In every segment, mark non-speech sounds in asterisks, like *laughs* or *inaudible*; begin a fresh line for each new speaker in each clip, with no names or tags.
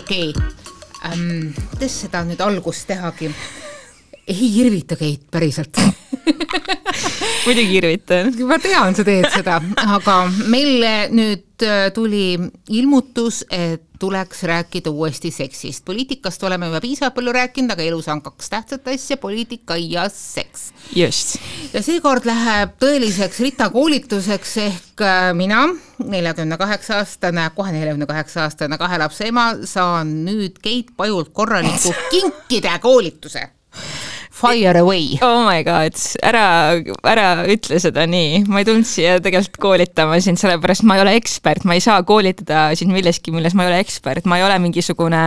okei ähm,. kuidas seda nüüd algust tehagi? ei irvita Keit päriselt *laughs*
muidugi irvitan.
ma tean, sa teed seda, aga meil nüüd äh, tuli ilmutus, et tuleks rääkida uuesti seksist. poliitikast oleme juba piisavalt palju rääkinud, aga elus on kaks tähtsat asja, poliitika ja seks.
just.
ja seekord läheb tõeliseks ritakoolituseks ehk äh, mina, neljakümne kaheksa aastane, kohe neljakümne kaheksa aastane kahe lapse ema, saan nüüd Keit Pajult korraliku kinkide koolituse Fire away.
oh my god, ära, ära ütle seda nii, ma ei tulnud siia tegelikult koolitama sind, sellepärast ma ei ole ekspert, ma ei saa koolitada sind milleski, milles ma ei ole ekspert, ma ei ole mingisugune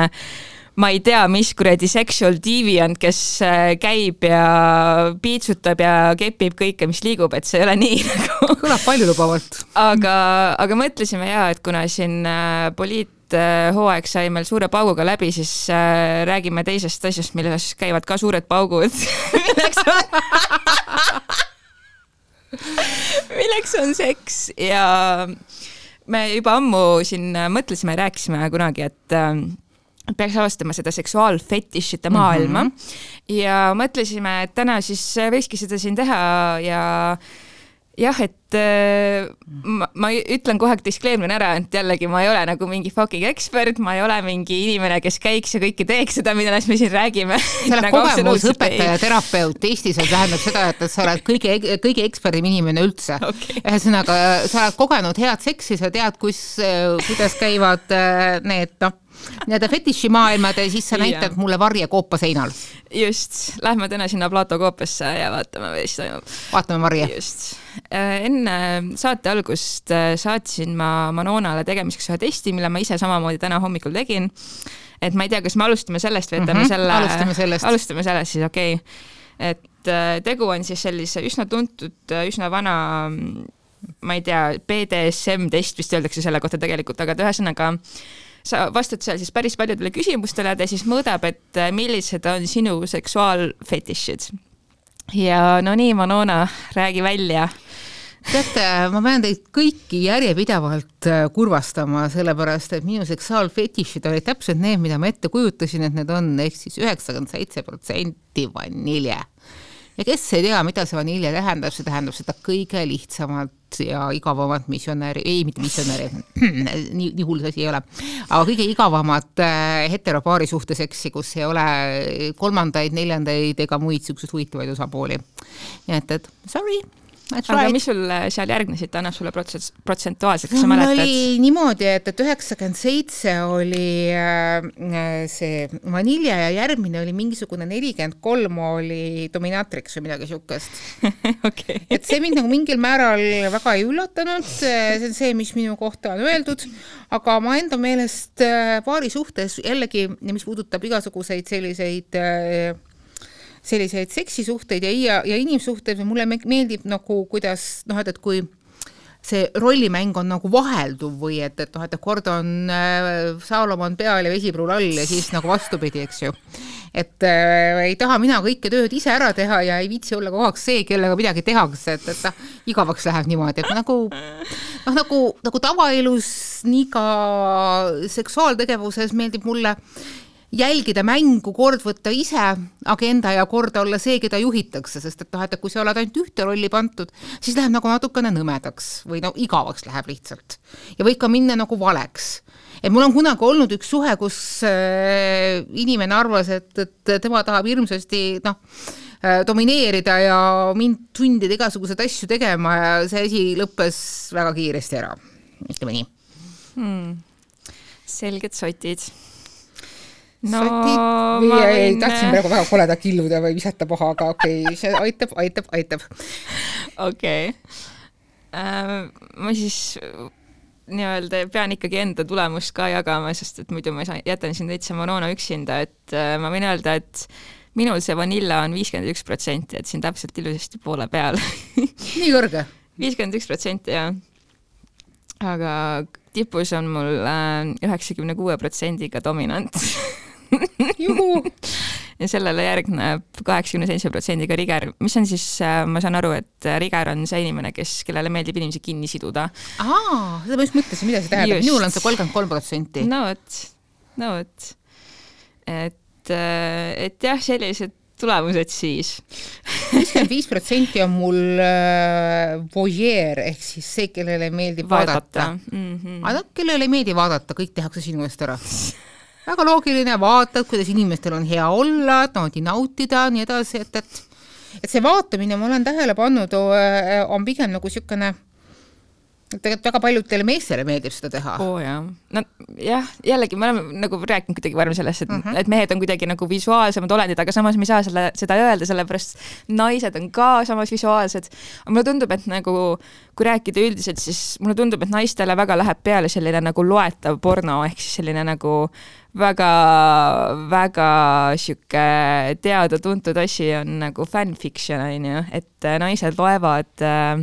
ma ei tea, mis kuradi sexual deviant, kes äh, käib ja piitsutab ja kepib kõike, mis liigub, et see ei ole nii *laughs* nagu.
kõlab paljulubavalt.
aga, aga mõtlesime ja, et kuna siin äh, poliit hooaeg sai meil suure pauguga läbi, siis äh, räägime teisest asjast, milles käivad ka suured paugud *laughs* milleks on *laughs* milleks on seks ja me juba ammu siin mõtlesime, rääkisime kunagi, et äh, peaks avastama seda seksuaalfetišite maailma. Mm -hmm. ja mõtlesime, et täna siis võikski seda siin teha ja jah, et äh, ma, ma ütlen kohe disclaimer'ina ära, et jällegi ma ei ole nagu mingi fucking ekspert, ma ei ole mingi inimene, kes käiks ja kõike teeks seda, millest me siin räägime.
sa oled *laughs* nagu kogemusõpetaja, terapeut. Eestis, see tähendab seda, et sa oled kõige, kõige eksperdim inimene üldse. Okay.. ühesõnaga, sa oled kogenud head seksi, sa tead, kus, kuidas käivad äh, need noh nii-öelda fetišimaailmad ja siis sa näitad mulle varje koopa seinal.
just, lähme täna sinna Plato koopasse ja vaatame, mis toimub.
vaatame varje.
just. Äh, enne saate algust äh, saatsin ma Manonale tegemiseks ühe testi, mille ma ise samamoodi täna hommikul tegin. et ma ei tea, kas me alustame sellest või jätame mm -hmm, selle.
alustame sellest.
alustame sellest siis, okei okay.. et äh, tegu on siis sellise üsna tuntud, üsna vana ma ei tea, BDSM test vist öeldakse selle kohta tegelikult, aga et ühesõnaga sa vastad seal siis päris paljudele küsimustele, ta siis mõõdab, et äh, millised on sinu seksuaalfetišid. ja no nii, Manona, räägi välja
teate, ma pean teid kõiki järjepidevalt äh, kurvastama, sellepärast et minu seksuaalfetišid olid täpselt need, mida ma ette kujutasin, et need on, ehk siis üheksakümmend seitse protsenti vanilje ja kes ei tea, mida see vanilje tähendab, see tähendab seda kõige lihtsamat ja igavamat misjonäri, ei mitte misjonäri *clears throat* nii, nii hull see asi ei ole, aga kõige igavamat äh, heteropaari suhteseksi, kus ei ole kolmandaid, neljandaid ega muid niisuguseid huvitavaid osapooli. nii et, et sorry
aga right. mis sul äh, seal järgnesid, ta annab sulle protsent, protsentuaalselt, kas sa mäletad?
oli niimoodi, et, et üheksakümmend seitse oli äh, see vanilje ja järgmine oli mingisugune nelikümmend kolm oli dominatrix või midagi siukest *laughs*
okay.
et see mind nagu mingil määral väga ei üllatanud, see on see, mis minu kohta on öeldud, aga ma enda meelest äh, paari suhtes jällegi, mis puudutab igasuguseid selliseid äh, selliseid seksisuhteid ja, ja, ja inimsuhteid, mulle meeldib nagu kuidas noh, et, et kui see rollimäng on nagu vahelduv või et, et noh, et kord on äh, Saalomon peal ja vesipruul all ja siis nagu vastupidi, eks ju. et äh, ei taha mina kõike tööd ise ära teha ja ei viitsi olla kogu aeg see, kellega midagi tehakse, et, et noh, igavaks läheb niimoodi, et nagu noh, nagu, nagu tavaelus, nii ka seksuaaltegevuses meeldib mulle jälgida mängu, kord võtta ise agenda ja kord olla see, keda juhitakse, sest et noh, et kui sa oled ainult ühte rolli pandud, siis läheb nagu natukene nõmedaks või no igavaks läheb lihtsalt. ja võib ka minna nagu valeks. et mul on kunagi olnud üks suhe, kus äh, inimene arvas, et, et tema tahab hirmsasti noh äh,, domineerida ja mind sundida igasuguseid asju tegema ja see asi lõppes väga kiiresti ära, ütleme nii
hmm.. selged sotid
no sotid, ei, ei, tahtsin praegu väga koledalt killuda või visata paha, aga okei okay,, see aitab, aitab, aitab.
okei okay. äh,. ma siis nii-öelda pean ikkagi enda tulemust ka jagama, sest et muidu ma saan, jätan siin täitsa Monona üksinda, et äh, ma võin öelda, et minul see vanilla on viiskümmend üks protsenti, et siin täpselt ilusasti poole peal
nii kõrge?
viiskümmend üks protsenti, jah. aga tipus on mul äh, üheksakümne kuue protsendiga dominant *laughs* *laughs* ja sellele järgneb kaheksakümne seitsme protsendiga Riger, mis on siis, äh, ma saan aru, et äh, Riger on see inimene, kes, kellele meeldib inimesi kinni siduda.
aa, seda ma just mõtlesin, mida see tähendab, minul on see kolmkümmend kolm protsenti.
no vot no vot. et, et jah, sellised tulemused siis.
viiskümmend viis protsenti on mul äh, vojeer ehk siis see, kellele meeldib vaadata, vaadata.. Mm -hmm. aga noh, kellele ei meeldi vaadata, kõik tehakse sinu eest ära *laughs* väga loogiline, vaatad, kuidas inimestel on hea olla, naudi nautida, nii edasi, et, et et see vaatamine, ma olen tähele pannud, on pigem nagu niisugune tegelikult väga paljudele meestele meeldib seda teha.
oo jaa, no jah, jällegi me oleme nagu rääkinud kuidagi varem sellest, et mm, -hmm. et mehed on kuidagi nagu visuaalsemad olendid, aga samas me ei saa selle, seda öelda, sellepärast naised on ka samas visuaalsed. aga mulle tundub, et nagu kui rääkida üldiselt, siis mulle tundub, et naistele väga läheb peale selline nagu loetav porno ehk siis selline nagu väga, väga sihuke teada-tuntud asi on nagu fanfiction on ju, et naised loevad äh,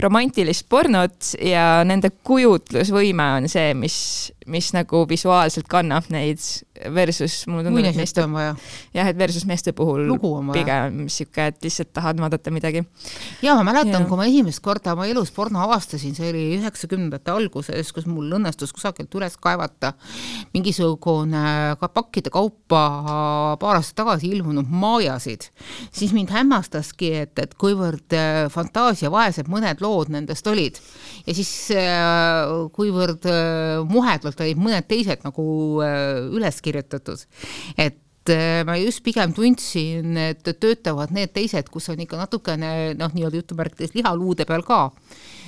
romantilist pornot ja nende kujutlusvõime on see, mis, mis nagu visuaalselt kannab neid versus mulle tundub, et meeste
on vaja.
jah, et versus meeste puhul pigem sihuke, et lihtsalt tahad vaadata midagi.
ja ma mäletan, kui ma esimest korda oma elus porno avastasin, see oli üheksakümnendate alguses, kus mul õnnestus kusagilt üles kaevata mingisugune ka pakkide kaupa paar aastat tagasi ilmunud maajasid, siis mind hämmastaski, et, et kuivõrd äh, fantaasiavaesed mõned lood nendest olid ja siis äh, kuivõrd äh, muhedalt olid mõned teised nagu üles kirjutatud. et äh, ma just pigem tundsin, et töötavad need teised, kus on ikka natukene noh, nii-öelda jutumärkides lihaluude peal ka.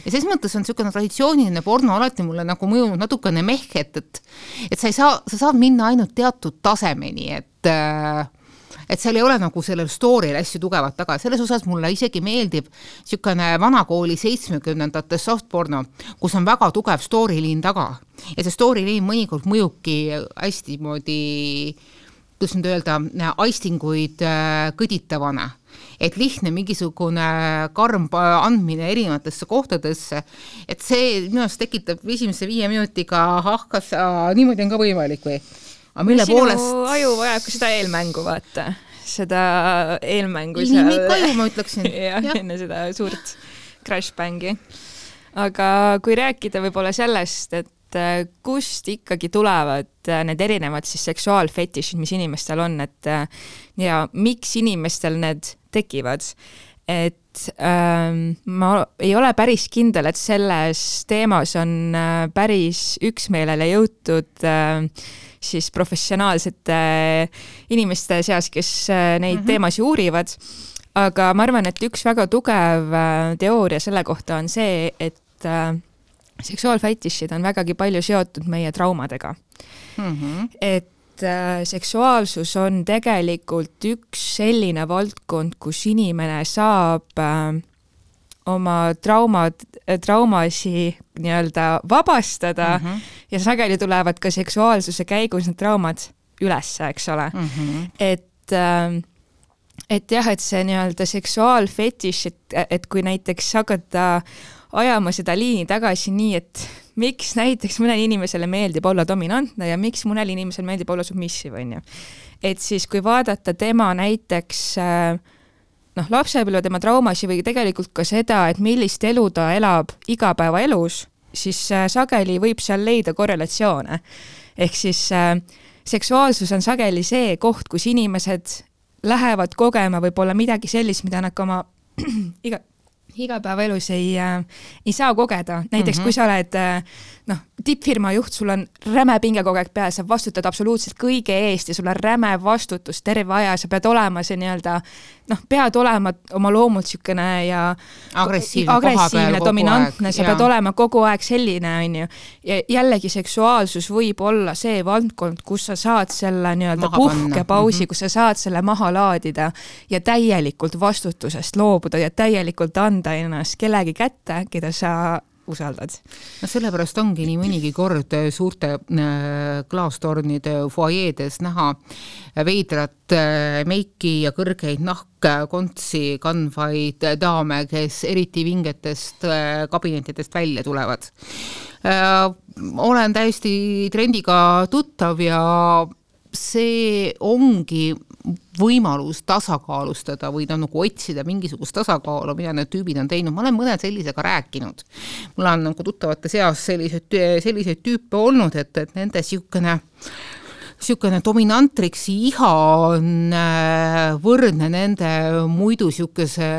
ja ses mõttes on niisugune traditsiooniline porno alati mulle nagu mõjunud natukene mehh, et, et et sa ei saa, sa saad minna ainult teatud tasemeni, et äh, et seal ei ole nagu sellel story'l hästi tugevat taga, selles osas mulle isegi meeldib niisugune vanakooli seitsmekümnendate softporno, kus on väga tugev story liin taga. ja see story liin mõnikord mõjubki hästi moodi kuidas nüüd öelda, aistinguid äh, kõditavana et lihtne mingisugune karm andmine erinevatesse kohtadesse, et see minu arust tekitab esimese viie minutiga, ah, kas niimoodi on ka võimalik või?
Aga mille sinu poolest? aju vajab ka seda eelmängu, vaata, seda eelmängu seal.
inimikaju, ma ütleksin. *laughs*
jah ja., enne seda suurt crash bang'i. aga kui rääkida võib-olla sellest, et äh, kust ikkagi tulevad äh, need erinevad siis seksuaalfetišid, mis inimestel on, et äh, ja miks inimestel need tekivad, et ähm, ma ei ole päris kindel, et selles teemas on äh, päris üksmeelele jõutud äh, siis professionaalsete inimeste seas, kes äh, neid mm -hmm. teemasid uurivad. aga ma arvan, et üks väga tugev äh, teooria selle kohta on see, et äh, seksuaalfetišid on vägagi palju seotud meie traumadega mm. -hmm. et seksuaalsus on tegelikult üks selline valdkond, kus inimene saab äh, oma traumad, traumasi nii-öelda vabastada mm -hmm. ja sageli tulevad ka seksuaalsuse käigus need traumad ülesse, eks ole mm. -hmm. et äh, et jah, et see nii-öelda seksuaalfetiš, et, et kui näiteks hakata ajama seda liini tagasi nii, et miks näiteks mõnele inimesele meeldib olla dominantne ja miks mõnele inimesele meeldib olla submissive, on ju. et siis, kui vaadata tema näiteks äh, noh, lapsepõlve tema traumasi või tegelikult ka seda, et millist elu ta elab igapäevaelus, siis äh, sageli võib seal leida korrelatsioone. ehk siis äh, seksuaalsus on sageli see koht, kus inimesed lähevad kogema võib-olla midagi sellist, mida nad ka oma *clears throat* iga, igapäevaelus ei äh,, ei saa kogeda, näiteks mm -hmm. kui sa oled äh, noh, tippfirma juht, sul on räme pinge kogu aeg peal, sa vastutad absoluutselt kõige eest ja sul on räme vastutus terve aja, sa pead olema see nii-öelda noh, pead olema oma loomult niisugune ja
agressiivne,
agressiivne, dominantne, sa ja. pead olema kogu aeg selline, on ju. ja jällegi seksuaalsus võib olla see valdkond, kus sa saad selle nii-öelda puhkepausi mm, -hmm. kus sa saad selle maha laadida ja täielikult vastutusest loobuda ja täielikult anda ennast kellegi kätte, keda sa usaldad?
no sellepärast ongi nii mõnigi kord suurte äh, klaastornide fuajeedes näha veidrat äh, meiki ja kõrgeid nahkkontsi kandvaid daame, kes eriti vingetest äh, kabinettidest välja tulevad. olen täiesti trendiga tuttav ja see ongi võimalus tasakaalustada või no nagu otsida mingisugust tasakaalu, mida need tüübid on teinud, ma olen mõne sellisega rääkinud. mul on nagu tuttavate seas selliseid, selliseid tüüpe olnud, et, et nende niisugune niisugune dominantriksi iha on äh, võrdne nende muidu niisuguse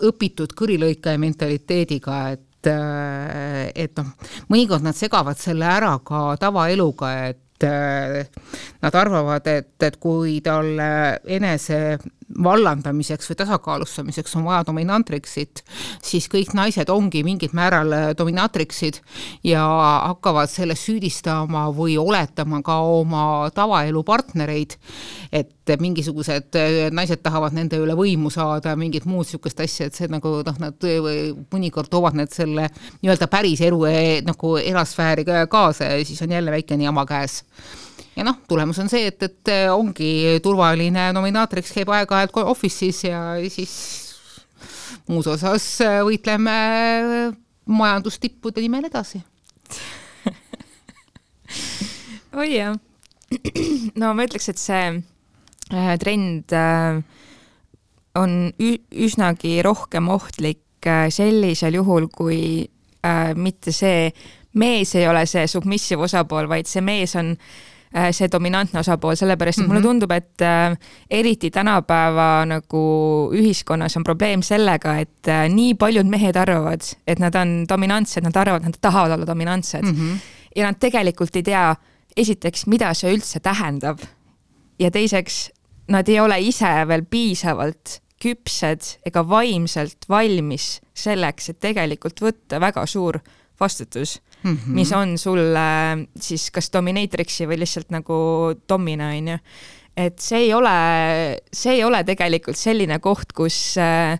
õpitud kõrilõikaja mentaliteediga, et äh, et noh, mõnikord nad segavad selle ära ka tavaeluga, et nad arvavad, et, et kui talle enese vallandamiseks või tasakaalustamiseks on vaja dominantriksit, siis kõik naised ongi mingil määral äh, dominatriksid ja hakkavad selles süüdistama või oletama ka oma tavaelu partnereid, et mingisugused äh, naised tahavad nende üle võimu saada, mingit muud niisugust asja, et see nagu noh, nad mõnikord toovad need selle nii-öelda päris elu nagu erasfääri kaasa ja siis on jälle väikene jama käes ja noh, tulemus on see, et, et ongi turvaline nominaatoriks käib aeg-ajalt office'is ja siis muus osas võitleme majandustippude nimel edasi *laughs*
oi jah. no ma ütleks, et see äh, trend äh, on üsnagi rohkem ohtlik äh, sellisel juhul, kui äh, mitte see mees ei ole see submissive osapool, vaid see mees on äh, Äh, see dominantne osapool, sellepärast et mm -hmm. mulle mhm. tundub, et äh, eriti tänapäeva nagu ühiskonnas on probleem sellega, et äh, nii paljud mehed arvavad, et nad on dominantsed, nad arvavad, nad tahavad olla dominantsed mm. -hmm. ja nad tegelikult ei tea, esiteks, mida see üldse tähendab. ja teiseks, nad ei ole ise veel piisavalt küpsed ega vaimselt valmis selleks, et tegelikult võtta väga suur vastutus mm, -hmm. mis on sulle siis kas dominatrix'i või lihtsalt nagu domina, on ju. et see ei ole, see ei ole tegelikult selline koht, kus äh,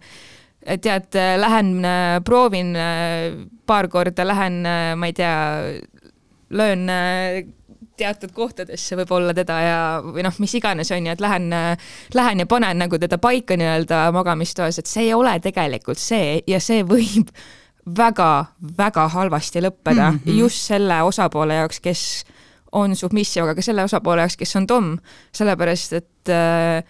tead, lähen äh, proovin äh, paar korda, lähen, ma ei tea, löön teatud kohtadesse võib-olla teda ja, või noh, mis iganes, on ju, et lähen, lähen ja panen nagu teda paika nii-öelda magamistoas, et see ei ole tegelikult see ja see võib väga-väga halvasti lõppeda mm -hmm. just selle osapoole jaoks, kes on submissive, aga ka selle osapoole jaoks, kes on dom, sellepärast et äh,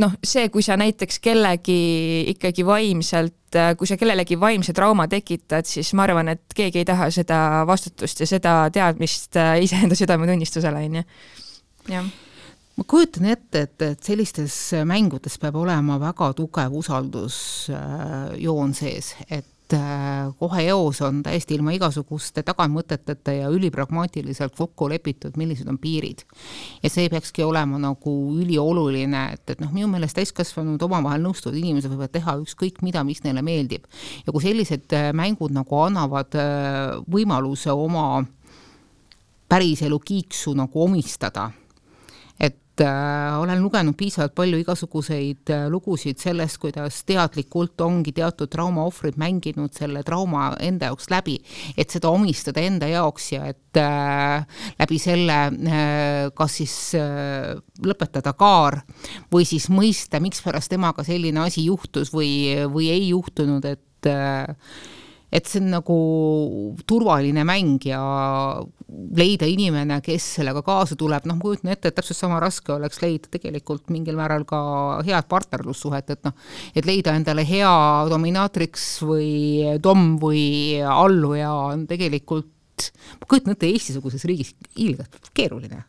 noh, see, kui sa näiteks kellegi ikkagi vaimselt, äh, kui sa kellelegi vaimse trauma tekitad, siis ma arvan, et keegi ei taha seda vastutust ja seda teadmist äh, iseenda südametunnistusele, on ju. jah
ma kujutan ette, et, et sellistes mängudes peab olema väga tugev usaldusjoon sees, et kohe eos on täiesti ilma igasuguste tagamõteteta ja ülipragmaatiliselt kokku lepitud, millised on piirid. ja see peakski olema nagu ülioluline, et, et noh, minu meelest täiskasvanud omavahel nõustuvad inimesed võivad teha ükskõik mida, mis neile meeldib. ja kui sellised äh, mängud nagu annavad äh, võimaluse oma päriselu kiiksu nagu omistada äh, olen lugenud piisavalt palju igasuguseid äh, lugusid sellest, kuidas teadlikult ongi teatud traumaohvrid mänginud selle trauma enda jaoks läbi, et seda omistada enda jaoks ja et äh, läbi selle äh, kas siis äh, lõpetada kaar või siis mõista, mikspärast temaga selline asi juhtus või, või ei juhtunud, et äh, et see on nagu turvaline mäng ja leida inimene, kes sellega kaasa tuleb, noh, ma kujutan ette, et täpselt sama raske oleks leida tegelikult mingil määral ka head partnerlussuhet, et noh, et leida endale hea dominaatriks või dom või alluja on tegelikult, ma kujutan ette, Eesti-suguses riigis ilgelt keeruline.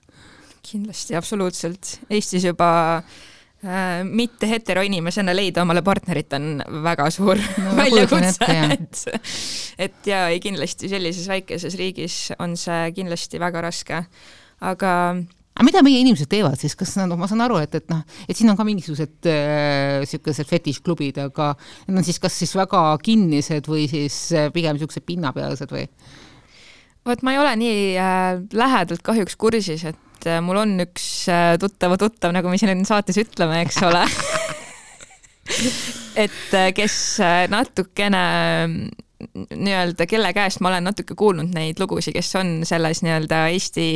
kindlasti, absoluutselt. Eestis juba Äh, mitte heteroinimesena leida omale partnerit on väga suur no, väljakutse, *laughs* et, et ja ei kindlasti sellises väikeses riigis on see kindlasti väga raske, aga
aga mida meie inimesed teevad siis, kas nad, ma saan aru, et, et noh, et siin on ka mingisugused niisugused äh, fetišklubid, aga need on siis kas siis väga kinnised või siis äh, pigem niisugused pinnapealsed või?
vot ma ei ole nii äh, lähedalt kahjuks kursis, et et äh, mul on üks äh, tuttava tuttav, nagu me siin saates ütleme, eks ole. *laughs* Et äh, kes natukene nii-öelda, kelle käest ma olen natuke kuulnud neid lugusid, kes on selles nii-öelda Eesti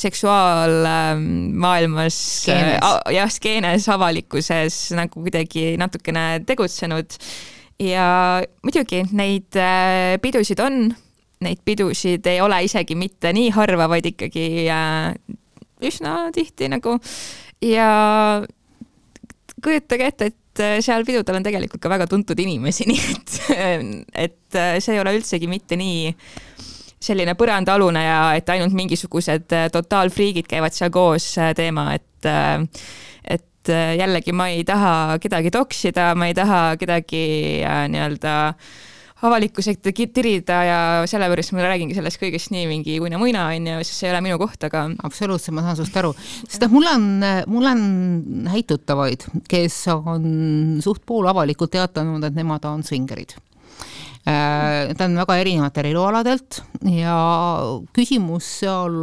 seksuaalmaailmas, jah, skeenes, avalikkuses nagu kuidagi natukene tegutsenud. ja muidugi neid pidusid on, neid pidusid ei ole isegi mitte nii harva, vaid ikkagi üsna tihti nagu. Ja kujutage ette, et äh, seal pidudel on tegelikult ka väga tuntud inimesi, *laughs* nii et, et äh, see ei ole üldsegi mitte nii selline põrandaalune ja et ainult mingisugused totaalfriigid käivad seal koos teema, et et jällegi ma ei taha kedagi toksida, ma ei taha kedagi nii-öelda äh, avalikkuse ette tirida ja sellepärast ma räägingi sellest kõigest nii mingi uina-muina onju, sest see ei ole minu koht, aga.
absoluutselt, ma saan sinust aru, sest noh, mul on, mul on häid tuttavaid, kes on suht poolavalikult teatanud, et nemad on svingerid ta on väga erinevatel elualadelt ja küsimus seal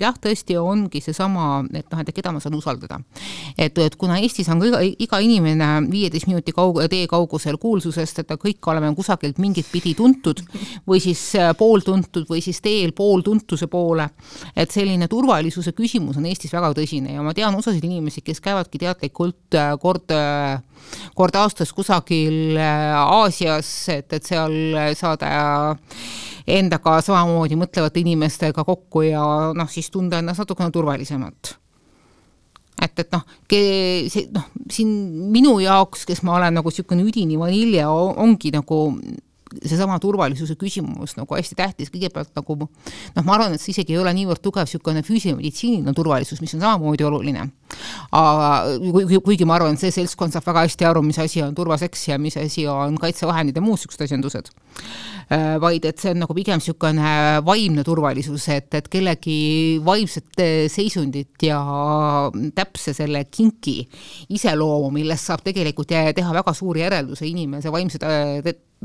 jah, tõesti ongi seesama, et noh, et keda ma saan usaldada. et, et kuna Eestis on iga, iga inimene viieteist minuti kaug-, tee kaugusel kuulsusest, et kõik oleme kusagilt mingit pidi tuntud või siis äh, pooltuntud või siis teel pooltuntuse poole, et selline turvalisuse küsimus on Eestis väga tõsine ja ma tean osasid inimesi, kes käivadki teadlikult äh, kord, aastas kusagil Aasias, et, et seal saada endaga samamoodi mõtlevate inimestega kokku ja noh, siis tunda ennast natukene turvalisemalt. et, et noh, see noh, siin minu jaoks, kes ma olen nagu niisugune üdini vanilje, ongi nagu seesama turvalisuse küsimus nagu hästi tähtis, kõigepealt nagu noh, ma arvan, et see isegi ei ole niivõrd tugev niisugune füüsiline meditsiiniline turvalisus, mis on samamoodi oluline. aga kuigi, kuigi ma arvan, et see seltskond saab väga hästi aru, mis asi on turvaseks ja mis asi on kaitsevahendid ja muud niisugused asjandused. Äh, vaid et see on nagu pigem niisugune vaimne turvalisus, et, et kellegi vaimset seisundit ja täpse selle kinki iseloomu, millest saab tegelikult teha väga suuri järeldusi inimese vaimse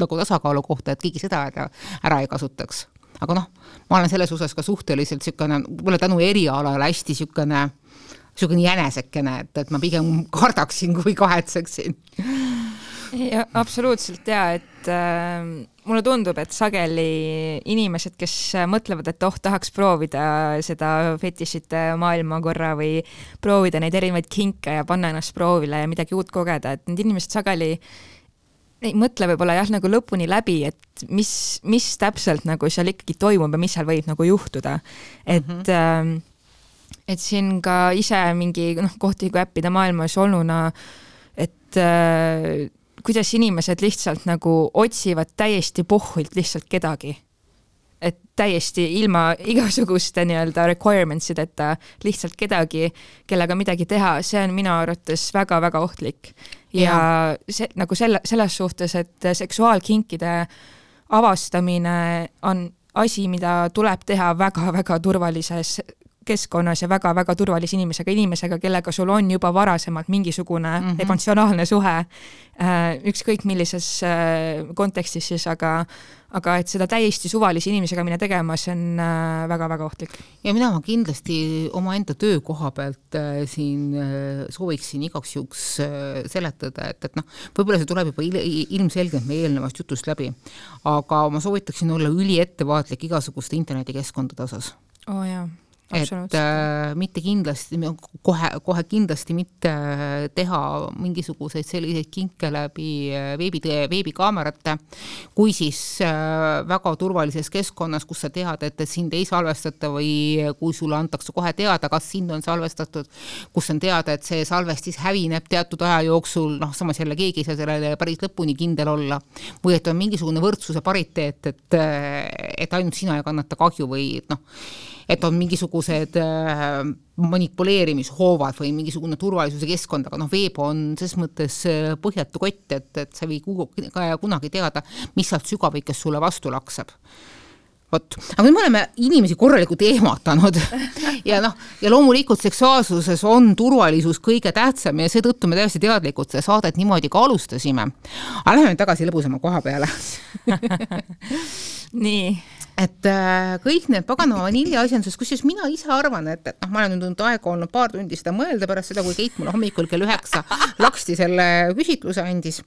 nagu tasakaalu kohta, et keegi seda ära, ära ei kasutaks. aga noh, ma olen selles osas ka suhteliselt niisugune, võib-olla tänu erialale hästi niisugune, niisugune jänesekene, et, et ma pigem kardaksin, kui kahetseksin.
Absoluutselt ja et äh, mulle tundub, et sageli inimesed, kes mõtlevad, et oh, tahaks proovida seda fetišite maailma korra või proovida neid erinevaid kinke ja panna ennast proovile ja midagi uut kogeda, et need inimesed sageli ei mõtle võib-olla jah, nagu lõpuni läbi, et mis, mis täpselt nagu seal ikkagi toimub ja mis seal võib nagu juhtuda. et mm, -hmm. et siin ka ise mingi noh, kohtiku äppide maailmas olnuna, et äh, kuidas inimesed lihtsalt nagu otsivad täiesti pohvilt lihtsalt kedagi et täiesti ilma *laughs* igasuguste nii-öelda requirements ideta lihtsalt kedagi, kellega midagi teha, see on minu arvates väga-väga ohtlik. Ja, see nagu selle, selles suhtes, et seksuaalkinkide avastamine on asi, mida tuleb teha väga-väga turvalises keskkonnas ja väga-väga turvalise inimesega, inimesega, kellega sul on juba varasemalt mingisugune mm -hmm. emotsionaalne suhe, äh, ükskõik millises äh, kontekstis siis, aga aga et seda täiesti suvalise inimesega minna tegema, see on väga-väga äh, ohtlik.
ja mina ma kindlasti omaenda töökoha pealt siin sooviksin igaks juhuks seletada, et, et noh, võib-olla see tuleb juba il ilmselgelt meie eelnevast jutust läbi, aga ma soovitaksin olla üliettevaatlik igasuguste internetikeskkondade osas.
oo oh, jaa
et äh, mitte kindlasti, kohe, kohe kindlasti mitte teha mingisuguseid selliseid kinke läbi äh, veebi, veebikaamerate, kui siis äh, väga turvalises keskkonnas, kus sa tead, et, et sind ei salvestata või kui sulle antakse kohe teada, kas sind on salvestatud, kus on teada, et see salvestis hävineb teatud aja jooksul, noh, samas jälle keegi ei saa sellele päris lõpuni kindel olla, või et on mingisugune võrdsuse pariteet, et, et ainult sina ei kannata kahju või noh, et on mingisugused äh, manipuleerimishoovad või mingisugune turvalisuse keskkond, aga noh, veeb on ses mõttes äh, põhjatu kott, et, et sa ei või kunagi teada, mis sealt sügavikest sulle vastu laksab. Vot, aga nüüd me oleme inimesi korralikult ehmatanud *laughs* ja noh, ja loomulikult seksuaalsuses on turvalisus kõige tähtsam ja seetõttu me täiesti teadlikult seda saadet niimoodi ka alustasime. aga nüüd tagasi lõbusama koha peale *laughs*
nii.
Et äh, kõik need paganama vaniljaasjandused, kusjuures mina ise arvan, et, et noh, ma olen nüüd olnud aega olnud paar tundi seda mõelda pärast seda, kui Keit mulle hommikul kell üheksa *laughs* laksti selle küsitluse andis.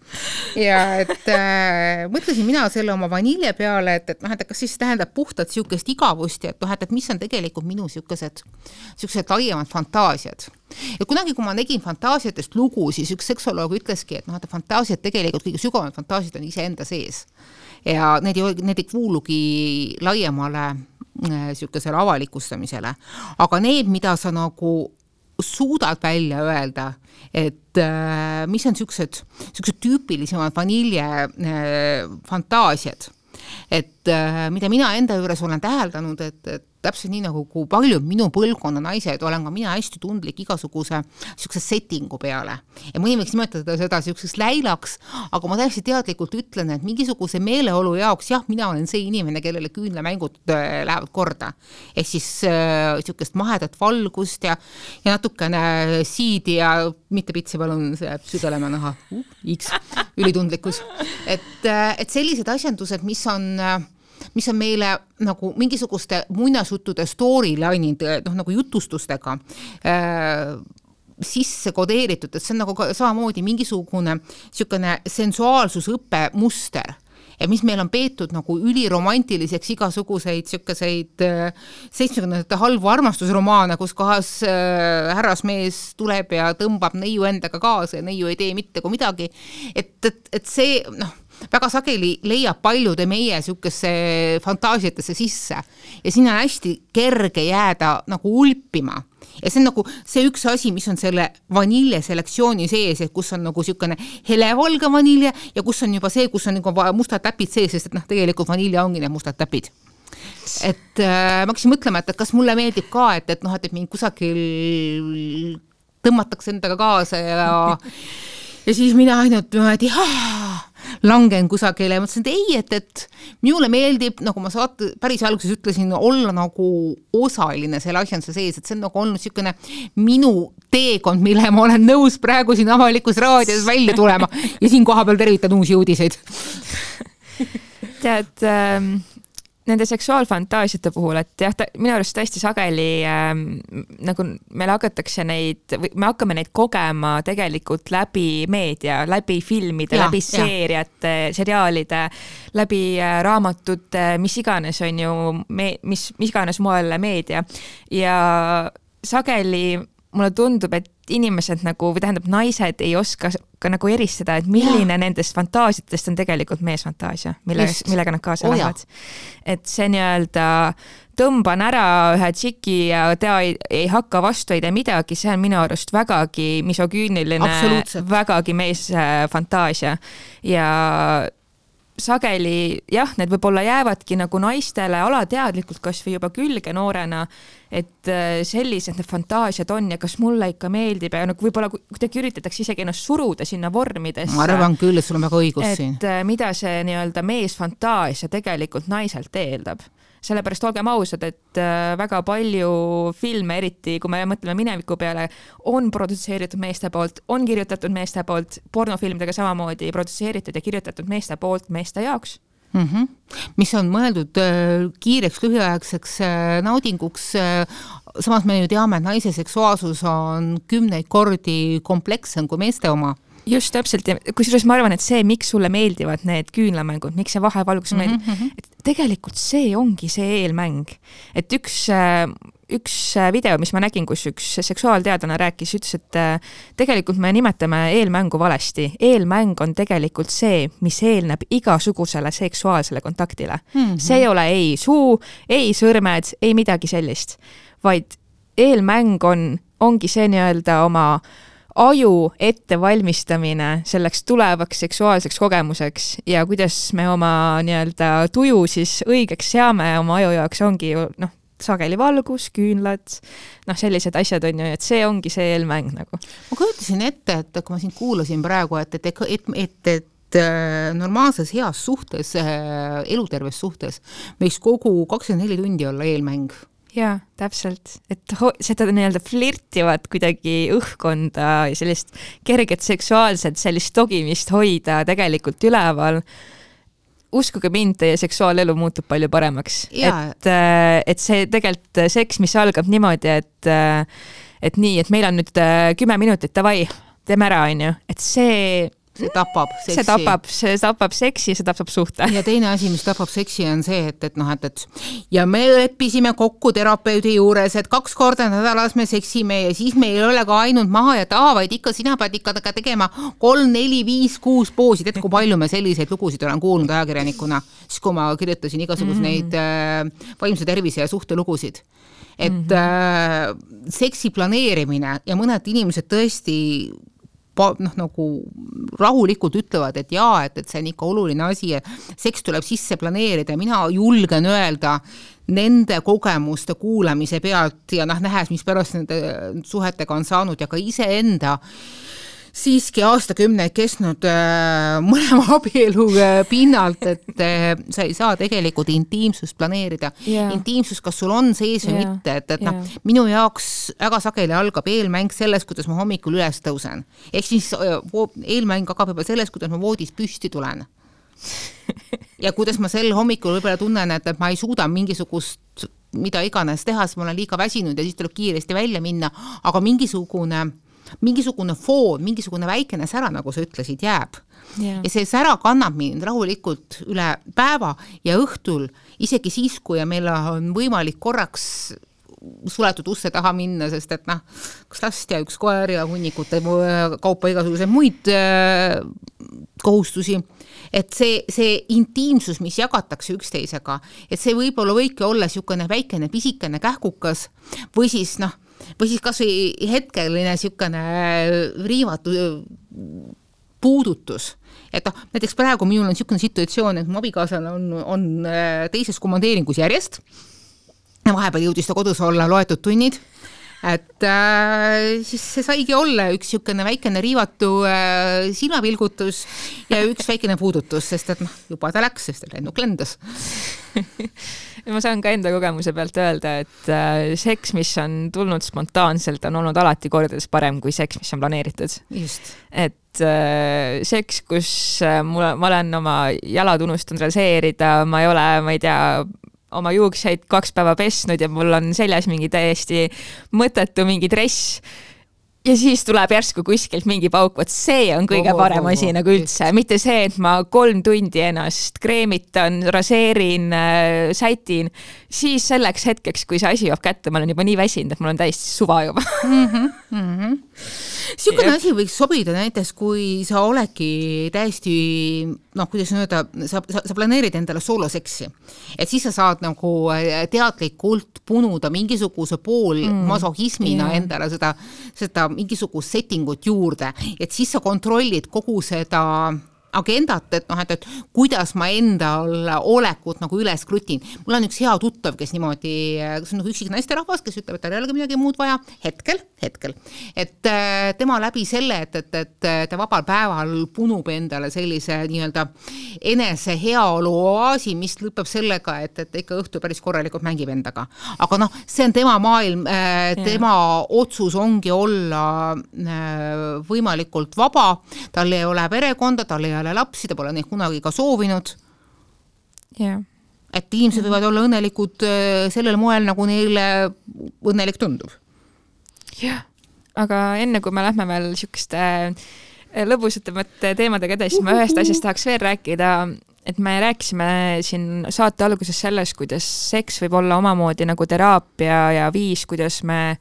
ja et äh, mõtlesin mina selle oma vanilje peale, et, et noh, et kas siis tähendab puhtalt niisugust igavust ja et noh, et, et mis on tegelikult minu niisugused, niisugused laiemad fantaasiad. Ja kunagi, kui ma tegin fantaasiatest lugu, siis üks seksuoloog ütleski, et noh, et fantaasiad tegelikult, kõige sügavamad fantaasiad on iseenda sees ja need ei, need ei kuulugi laiemale niisugusele äh, avalikustamisele, aga need, mida sa nagu suudad välja öelda, et äh, mis on niisugused, niisugused tüüpilisemad vanilje äh, et äh, mida mina enda juures olen täheldanud, et, et täpselt nii nagu kui paljud minu põlvkonna naised, olen ka mina hästi tundlik igasuguse niisuguse settingu peale. ja mõni võiks nimetada seda niisuguseks läilaks, aga ma täiesti teadlikult ütlen, et mingisuguse meeleolu jaoks jah, mina olen see inimene, kellele küünlamängud äh, lähevad korda. ehk siis niisugust äh, mahedat valgust ja, ja natukene siidi ja mitte pitsi palun, see jääb südalema naha uh,, X, ülitundlikkus. et, äh, et sellised asjandused, mis on äh, mis on meile nagu mingisuguste muinasjuttude storyline'id, noh nagu jutustustega äh, sisse kodeeritud, et see on nagu samamoodi mingisugune niisugune sensuaalsusõppe muster ja mis meil on peetud nagu üliromantiliseks igasuguseid niisuguseid äh, seitsmekümnendate halbu armastusromaane, kus kohas äh, härrasmees tuleb ja tõmbab neiu endaga kaasa ja neiu ei tee mitte kui midagi. et, et, et see noh väga sageli leiab paljude meie niisugusesse fantaasiatesse sisse. Ja sinna on hästi kerge jääda nagu ulpima. Ja see on nagu see üks asi, mis on selle vanilje selektsiooni sees, et kus on nagu niisugune helevalge vanilje ja kus on juba see, kus on nagu mustad täpid sees, sest et noh, tegelikult vanilje ongi need mustad täpid. Et äh, ma hakkasin mõtlema, et kas mulle meeldib ka, et, et noh, et, et mind kusagil tõmmatakse endaga kaasa ja ja siis mina ainult niimoodi langen kusagile. Ja mõtlesin, et ei, et, et minule meeldib, nagu ma saate päris alguses ütlesin, olla nagu osaline selle asjanduse sees, et see on nagu olnud niisugune minu teekond, mille ma olen nõus praegu siin avalikus raadios välja tulema. Ja siin kohapeal tervitan uusi uudiseid.
Tead ähm nende seksuaalfantaasiate puhul, et jah, minu arust hästi sageli ähm, nagu meil hakatakse neid, me hakkame neid kogema tegelikult läbi meedia, läbi filmide, läbi seeriate, seriaalide, läbi äh, raamatute, mis iganes on ju, me, mis, mis iganes moel meedia. Ja sageli mulle tundub, et inimesed nagu või tähendab, naised ei oska ka nagu eristada, et milline ja. nendest fantaasiatest on tegelikult meesfantaasia, mille, millega nad kaasa oh, lähevad. et see nii-öelda tõmban ära ühe tšiki ja ta ei, ei hakka vastu, ei tee midagi, see on minu arust vägagi misogüüniline, vägagi meesfantaasia ja sageli jah, need võib-olla jäävadki nagu naistele alateadlikult kasvõi juba külge noorena, et äh, sellised need fantaasiad on ja kas mulle ikka meeldib ja nagu võib-olla kuidagi üritatakse isegi ennast suruda sinna vormidesse.
ma arvan küll, sul on väga õigus
et,
siin.
Äh, mida see nii-öelda meesfantaasia tegelikult naiselt eeldab sellepärast olgem ausad, et äh, väga palju filme, eriti kui me mõtleme mineviku peale, on produtseeritud meeste poolt, on kirjutatud meeste poolt, pornofilmidega samamoodi produtseeritud ja kirjutatud meeste poolt meeste jaoks
mm. -hmm. mis on mõeldud äh, kiireks lühiaegseks äh, naudinguks samas me ju teame, et naise seksuaalsus on kümneid kordi komplekssem kui meeste oma
just täpselt ja kusjuures ma arvan, et see, miks sulle meeldivad need küünlamängud, miks see vahevalgus mm -hmm. meeldib, mhm. et tegelikult see ongi see eelmäng. et üks, üks video, mis ma nägin, kus üks seksuaalteadlane rääkis, ütles, et tegelikult me nimetame eelmängu valesti. eelmäng on tegelikult see, mis eelneb igasugusele seksuaalsele kontaktile mm. -hmm. see ei ole ei suu, ei sõrmed, ei midagi sellist, vaid eelmäng on, ongi see nii-öelda oma aju ettevalmistamine selleks tulevaks seksuaalseks kogemuseks ja kuidas me oma nii-öelda tuju siis õigeks seame oma aju jaoks, ongi ju noh, sageli valgus, küünlad, noh, sellised asjad on ju, et see ongi see eelmäng nagu.
ma kujutasin ette, et kui ma sind kuulasin praegu, et, et, et, et, et, et äh, normaalses heas suhtes, äh, eluterves suhtes võiks kogu kakskümmend neli tundi olla eelmäng
jaa, täpselt, et seda nii-öelda flirtivat kuidagi õhkkonda ja sellist kerget seksuaalset sellist togimist hoida tegelikult üleval. uskuge mind, teie seksuaalelu muutub palju paremaks, et, äh, et see tegelikult seks, mis algab niimoodi, et, äh, et nii, et meil on nüüd äh, kümme minutit, davai, teeme ära, onju, et see
see tapab
seksi. see tapab, see tapab seksi, see tapab suhte.
ja teine asi, mis tapab seksi, on see, et, et noh, et, et ja me leppisime kokku terapeudi juures, et kaks korda nädalas me seksime ja siis meil ei ole ka ainult maha ja taha, vaid ikka sina pead ikka tegema kolm, neli, viis, kuus poosi, tead, kui palju me selliseid lugusid olen kuulnud ajakirjanikuna, siis kui ma kirjutasin igasuguseid mm -hmm. äh, vaimse tervise ja suhtelugusid et mm -hmm. äh, seksi planeerimine ja mõned inimesed tõesti noh, nagu rahulikult ütlevad, et jaa, et, et see on ikka oluline asi ja seks tuleb sisse planeerida. Mina julgen öelda nende kogemuste kuulamise pealt ja noh, nähes, mis pärast nende suhetega on saanud ja ka iseenda äh, siiski aastakümneid kestnud äh, mõlema *laughs* abielu äh, pinnalt, et äh, sa ei saa tegelikult intiimsust planeerida yeah.. intiimsus, kas sul on sees või yeah. mitte, et, et yeah. noh, minu jaoks väga sageli algab eelmäng sellest, kuidas ma hommikul üles tõusen. ehk siis eelmäng hakkab juba sellest, kuidas ma voodist püsti tulen ja kuidas ma sel hommikul võib-olla tunnen, et, et ma ei suuda mingisugust mida iganes teha, sest ma olen liiga väsinud ja siis tuleb kiiresti välja minna, aga mingisugune mingisugune foon, mingisugune väikene sära, nagu sa ütlesid, jääb. Yeah.. ja see sära kannab mind rahulikult üle päeva ja õhtul, isegi siis, kui meil on võimalik korraks suletud uste taha minna, sest et noh, üks last ja üks koer ja hunnikute kaupa igasuguseid muid äh, kohustusi, et see, see intiimsus, mis jagatakse üksteisega, et see võib-olla võibki olla niisugune väikene pisikene kähkukas või siis noh, või siis kasvõi hetkeline niisugune riivatu puudutus et noh, näiteks praegu minul on niisugune situatsioon, et mu abikaasal on, on äh, teises komandeeringus järjest. vahepeal jõudis ta kodus olla loetud tunnid et äh, siis see saigi olla üks niisugune väikene riivatu äh, silmapilgutus ja üks väikene puudutus, sest et noh, juba ta läks, sest lennuk lendas *laughs*
ma saan ka enda kogemuse pealt öelda, et äh, seks, mis on tulnud spontaanselt, on olnud alati kordades parem kui seks, mis on planeeritud. et äh, seks, kus äh, mul, ma olen oma jalad unustanud raseerida, ma ei ole, ma ei tea, oma juukseid kaks päeva pesnud ja mul on seljas mingi täiesti mõttetu mingi dress. Ja siis tuleb järsku kuskilt mingi pauk, vot see on kõige oh, parem asi oh, oh, nagu üldse, mitte see, et ma kolm tundi ennast kreemitan, raseerin äh,, sätin, siis selleks hetkeks, kui see asi jõuab kätte, ma olen juba nii väsinud, et mul on täiesti suva juba. Mm. -hmm, mm
-hmm niisugune asi võiks sobida näiteks, kui sa oledki täiesti noh, kuidas öelda, sa, sa, sa planeerid endale sooloseksi. et siis sa saad nagu äh, teadlikult punuda mingisuguse poolmasohhismina mm, endale seda, seda mingisugust setting ut juurde, et siis sa kontrollid kogu seda agendat, et noh, et, et kuidas ma endal olekut nagu üles krutin. mul on üks hea tuttav, kes niimoodi, kes on nagu üksik naisterahvas, kes ütleb, et tal ei olegi midagi muud vaja, hetkel, hetkel. et äh, tema läbi selle, et, et, et ta vabal päeval punub endale sellise nii-öelda enese heaolu oaasi, mis lõpeb sellega, et, et ikka õhtul päris korralikult mängib endaga. aga noh, see on tema maailm, äh, tema otsus ongi olla äh, võimalikult vaba, tal ei ole perekonda, tal ei ole peale lapsi, ta pole neid kunagi ka soovinud.
Yeah..
et inimesed võivad olla õnnelikud äh, sellel moel, nagu neile õnnelik tundub.
jah, aga enne kui me lähme veel niisuguste äh, lõbusatamate teemadega edasi, ma ühest asjast tahaks veel rääkida, et me rääkisime siin saate alguses sellest, kuidas seks võib olla omamoodi nagu teraapia ja viis, kuidas me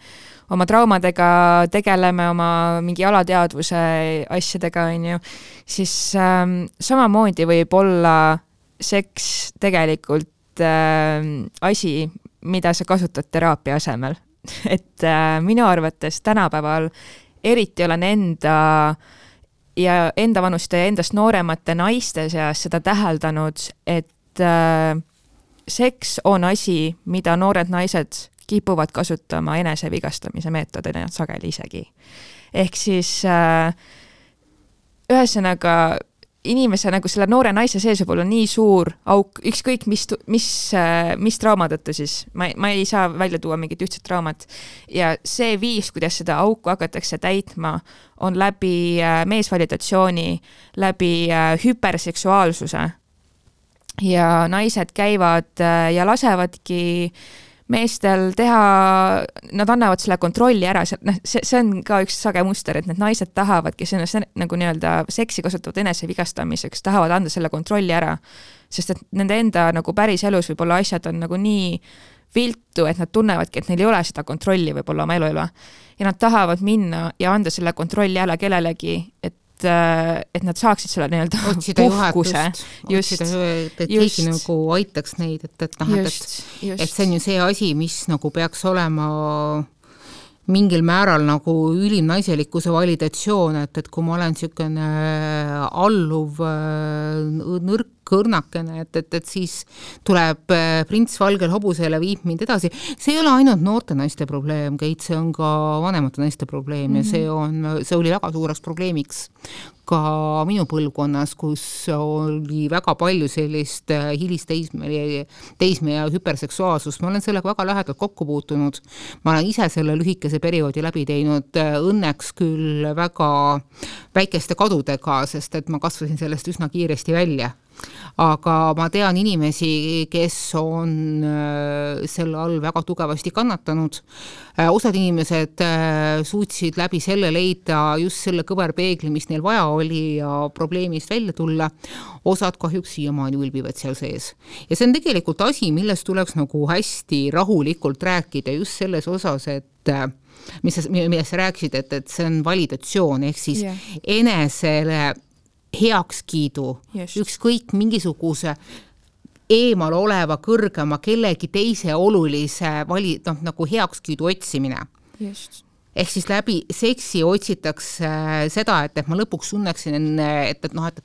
oma traumadega tegeleme, oma mingi alateadvuse asjadega, on ju, siis ähm, samamoodi võib olla seks tegelikult äh, asi, mida sa kasutad teraapia asemel. *laughs* Et äh, minu arvates tänapäeval eriti olen enda ja enda vanuste ja endast nooremate naiste seas seda täheldanud, et äh, seks on asi, mida noored naised kipuvad kasutama enesevigastamise meetodina sageli isegi. ehk siis äh, ühesõnaga inimese nagu selle noore naise sees võib olla nii suur auk, ükskõik mis, mis, äh, mis trauma tõttu siis, ma, ma ei saa välja tuua mingit ühtset traumat. ja see viis, kuidas seda auku hakatakse täitma, on läbi äh, meesvalidatsiooni, läbi äh, hüperseksuaalsuse. ja naised käivad ja lasevadki äh, meestel teha, nad annavad selle kontrolli ära, see, noh, see, see on ka üks sage muster, et need naised tahavad, kes ennast nagu nii-öelda seksi kasutavad enesevigastamiseks, tahavad anda selle kontrolli ära. sest et nende enda nagu päriselus võib-olla asjad on nagu nii viltu, et nad tunnevadki, et neil ei ole seda kontrolli võib-olla oma elu üle. ja nad tahavad minna ja anda selle kontrolli ära kellelegi, et et, äh, et nad saaksid selle nii-öelda puhkuse.
otsida, et keegi nagu aitaks neid, et, et noh, et, et, et see on ju see asi, mis nagu peaks olema mingil määral nagu ülim naiselikkuse validatsioon, et, et kui ma olen niisugune alluv nõrk õrnakene, et, et, et siis tuleb prints valgel hobusel ja viib mind edasi. see ei ole ainult noorte naiste probleem, Keit, see on ka vanemate naiste probleem mm -hmm. ja see on, see oli väga suureks probleemiks ka minu põlvkonnas, kus oli väga palju sellist äh, hilisteismeli, teismeea hüperseksuaalsust, ma olen sellega väga lähedalt kokku puutunud. ma olen ise selle lühikese perioodi läbi teinud, äh, õnneks küll väga väikeste kadudega, sest et ma kasvasin sellest üsna kiiresti välja aga ma tean inimesi, kes on äh, selle all väga tugevasti kannatanud. Äh, osad inimesed äh, suutsid läbi selle leida just selle kõverpeegli, mis neil vaja oli ja probleemist välja tulla. osad kahjuks siiamaani ülbivad seal sees. ja see on tegelikult asi, millest tuleks nagu hästi rahulikult rääkida just selles osas, et mis sa, millest sa rääkisid, et, et see on validatsioon ehk siis yeah. enesele heakskiidu, ükskõik mingisuguse eemal oleva kõrgema kellegi teise olulise vali-, noh, nagu heakskiidu otsimine. ehk siis läbi seksi otsitakse seda, et, et ma lõpuks tunneksin, et, et noh, et,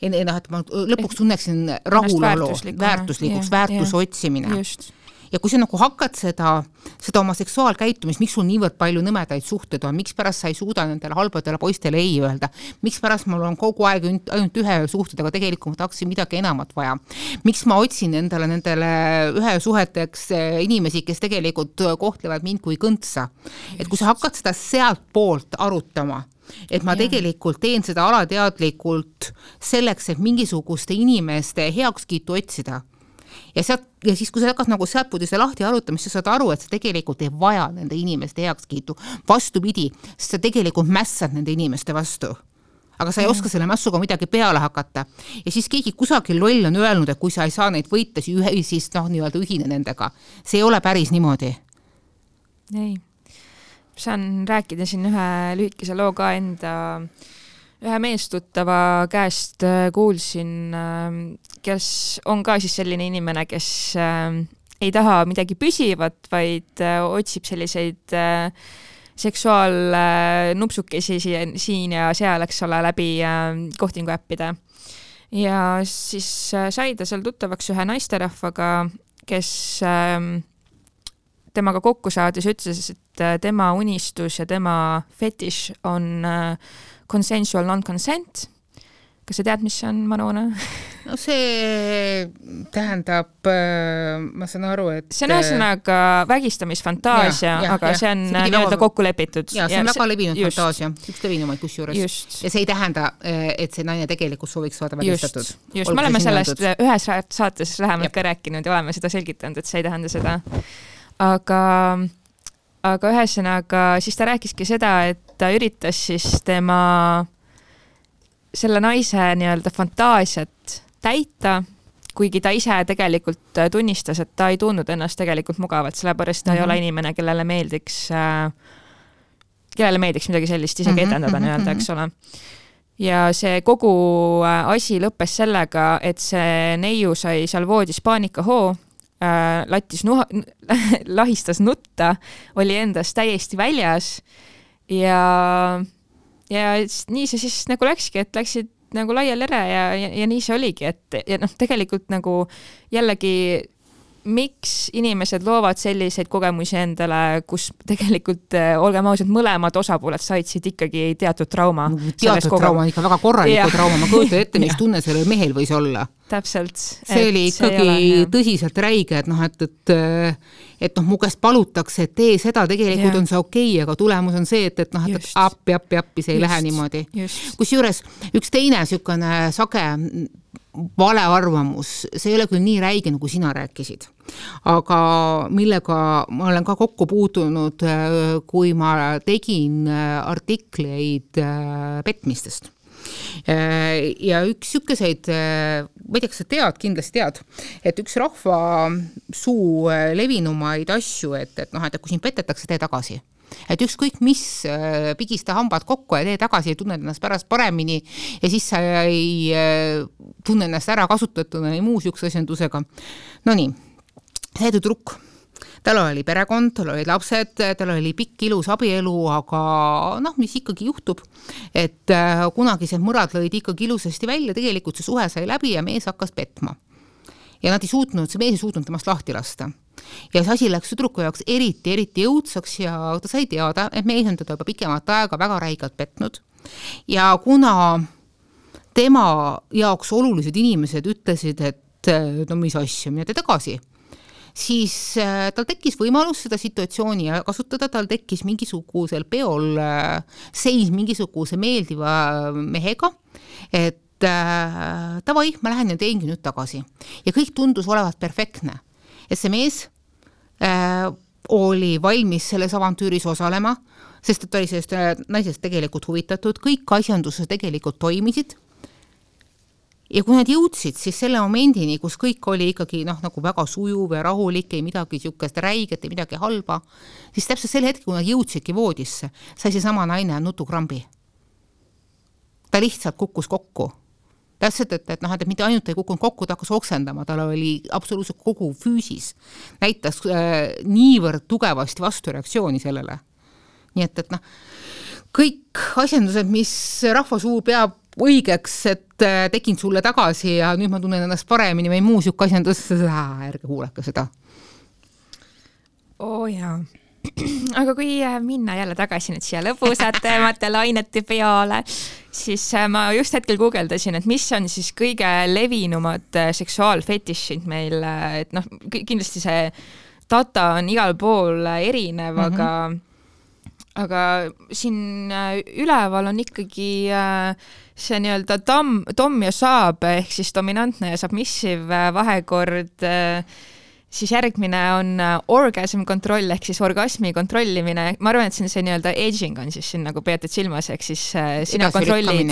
et noh, et ma lõpuks tunneksin rahulolu, väärtuslikuks, väärtuse otsimine. just ja kui sa nagu hakkad seda, seda oma seksuaalkäitumist, miks sul niivõrd palju nõmedaid suhteid on, mikspärast sa ei suuda nendele halbadele poistele ei öelda, mikspärast mul on kogu aeg ainult ühe suhted, aga tegelikult ma tahaksin midagi enamat vaja. miks ma otsin endale nendele ühe suheteks eh, inimesi, kes tegelikult kohtlevad mind kui kõntsa. et kui sa hakkad seda sealtpoolt arutama et ma ja. tegelikult teen seda alateadlikult selleks, et mingisuguste inimeste heakskiitu otsida ja sealt, ja siis, kui sa hakkad nagu sealtpoolt seda lahti arutama, siis sa saad aru, et sa tegelikult ei vaja nende inimeste heakskiitu. vastupidi, sest sa tegelikult mässad nende inimeste vastu aga sa ei oska selle mässuga midagi peale hakata. ja siis keegi kusagil loll on öelnud, et kui sa ei saa neid võita, siis noh, nii-öelda ühine nendega. see ei ole päris niimoodi.
ei, saan rääkida siin ühe lühikese loo ka enda äh, ühe meestuttava käest äh, kuulsin, ähm, kes on ka siis selline inimene, kes ähm, ei taha midagi püsivat, vaid äh, otsib selliseid äh, seksuaalnupsukesi siin ja seal, eks ole, läbi kohtingu äppide. ja siis sai ta seal tuttavaks ühe naisterahvaga, kes ähm, temaga kokku saades ütles, et tema unistus ja tema fetiš on äh, consensual non-consent. kas sa tead, mis see on, Manona? *laughs*
no see tähendab, äh, ma saan aru, et
see on ühesõnaga vägistamisfantaasia, aga ja, see on nii-öelda väga... kokku lepitud.
ja see on ja, väga levinud just. fantaasia, üks levinumaid kusjuures. ja see ei tähenda, äh, et see naine tegelikult sooviks saada vägistatud.
just, just., me oleme sellest ühes saates lähemalt ka rääkinud ja oleme seda selgitanud, et see ei tähenda seda. aga aga ühesõnaga, siis ta rääkiski seda, et ta üritas siis tema, selle naise nii-öelda fantaasiat täita, kuigi ta ise tegelikult tunnistas, et ta ei tundnud ennast tegelikult mugavalt, sellepärast ta mm -hmm. ei ole mhm. inimene, kellele meeldiks äh,, kellele meeldiks midagi sellist isegi mhm, etendada mm -hmm. nii-öelda, eks ole ja see kogu äh, asi lõppes sellega, et see neiu sai seal voodis paanikahoo äh, lattis nuha, *laughs* lahistas nutta, oli endast täiesti väljas ja, ja nii see siis nagu läkski, et läksid nagu laiali ere ja, ja, ja nii see oligi, et ja noh, tegelikult nagu jällegi miks inimesed loovad selliseid kogemusi endale, kus tegelikult äh, olgem ausad, mõlemad osapooled said siit ikkagi teatud trauma.
teatud trauma, ikka väga korralikku trauma, ma kujutan ette, mis *laughs* tunne sellel mehel võis olla.
täpselt.
see oli ikkagi tõsiselt räige, et noh, et, et et noh, mu käest palutakse, et tee seda, tegelikult ja. on see okei okay,, aga tulemus on see, et, et noh, et appi, appi, appi, see ei Just. lähe niimoodi. kusjuures üks teine niisugune sage valearvamus, see ei ole küll nii räige, nagu sina rääkisid, aga millega ma olen ka kokku puutunud, kui ma tegin artikleid äh, petmistest äh, ja üks niisuguseid, äh, ma ei tea, kas sa tead, kindlasti tead, et üks rahva suu levinumaid asju, et, et noh, et kui sind petetakse, tee tagasi. Et ükskõik mis, äh, pigista hambad kokku ja tee tagasi ja tunned ennast pärast paremini ja siis sa ei äh, tunne ennast ära kasutatuna või muu niisuguse asjandusega. Nonii, see tüdruk tal oli perekond, tal olid lapsed, tal oli pikk ilus abielu, aga noh, mis ikkagi juhtub, et äh, kunagised mõrad lõid ikkagi ilusasti välja, tegelikult see suhe sai läbi ja mees hakkas petma. ja nad ei suutnud, see mees ei suutnud temast lahti lasta. Ja see asi läks tüdruku jaoks eriti, eriti jõudsaks ja ta sai teada, et mees on teda juba pikemat aega väga räigelt petnud. Ja kuna tema jaoks olulised inimesed ütlesid, et no mis asja, mine tee tagasi siis äh, tal tekkis võimalus seda situatsiooni kasutada, tal tekkis mingisugusel peol äh, seis mingisuguse meeldiva mehega, et äh, davai, ma lähen ja teengi nüüd tagasi. ja kõik tundus olevat perfektne. et see mees äh, oli valmis selles avantüüris osalema, sest et ta oli sellest naisest tegelikult huvitatud, kõik asjandused tegelikult toimisid ja kui nad jõudsid siis selle momendini, kus kõik oli ikkagi noh, nagu väga sujuv ja rahulik, ei midagi niisugust räiget, ei midagi halba, siis täpselt sel hetkel, kui nad jõudsidki voodisse, sai seesama naine nutukrambi. ta lihtsalt kukkus kokku. täpselt, et, et noh, et mitte ainult ei kukkunud kokku, ta hakkas oksendama, tal oli absoluutselt kogu füüsis, näitas äh, niivõrd tugevasti vastureaktsiooni sellele. nii et, et noh, kõik asjandused, mis rahva suu peab õigeks, et äh, tegin sulle tagasi ja nüüd ma tunnen ennast paremini või muu sihuke asjandus, ärge kuulake seda.
oo oh, jaa *clears throat* aga kui äh, minna jälle tagasi nüüd siia lõbusatemate *laughs* lainete peale, siis äh, ma just hetkel guugeldasin, et mis on siis kõige levinumad seksuaalfetišid meil, et noh, kindlasti see data on igal pool erinev mm, -hmm. aga aga siin üleval on ikkagi äh, see nii-öelda tom, tom ja saab ehk siis dominantne ja submissive äh, vahekord äh, siis järgmine on äh, orgasm control ehk siis orgasmi kontrollimine, ma arvan, et see on see nii-öelda aging on siis siin nagu peetud silmas, ehk siis sina kontrollid,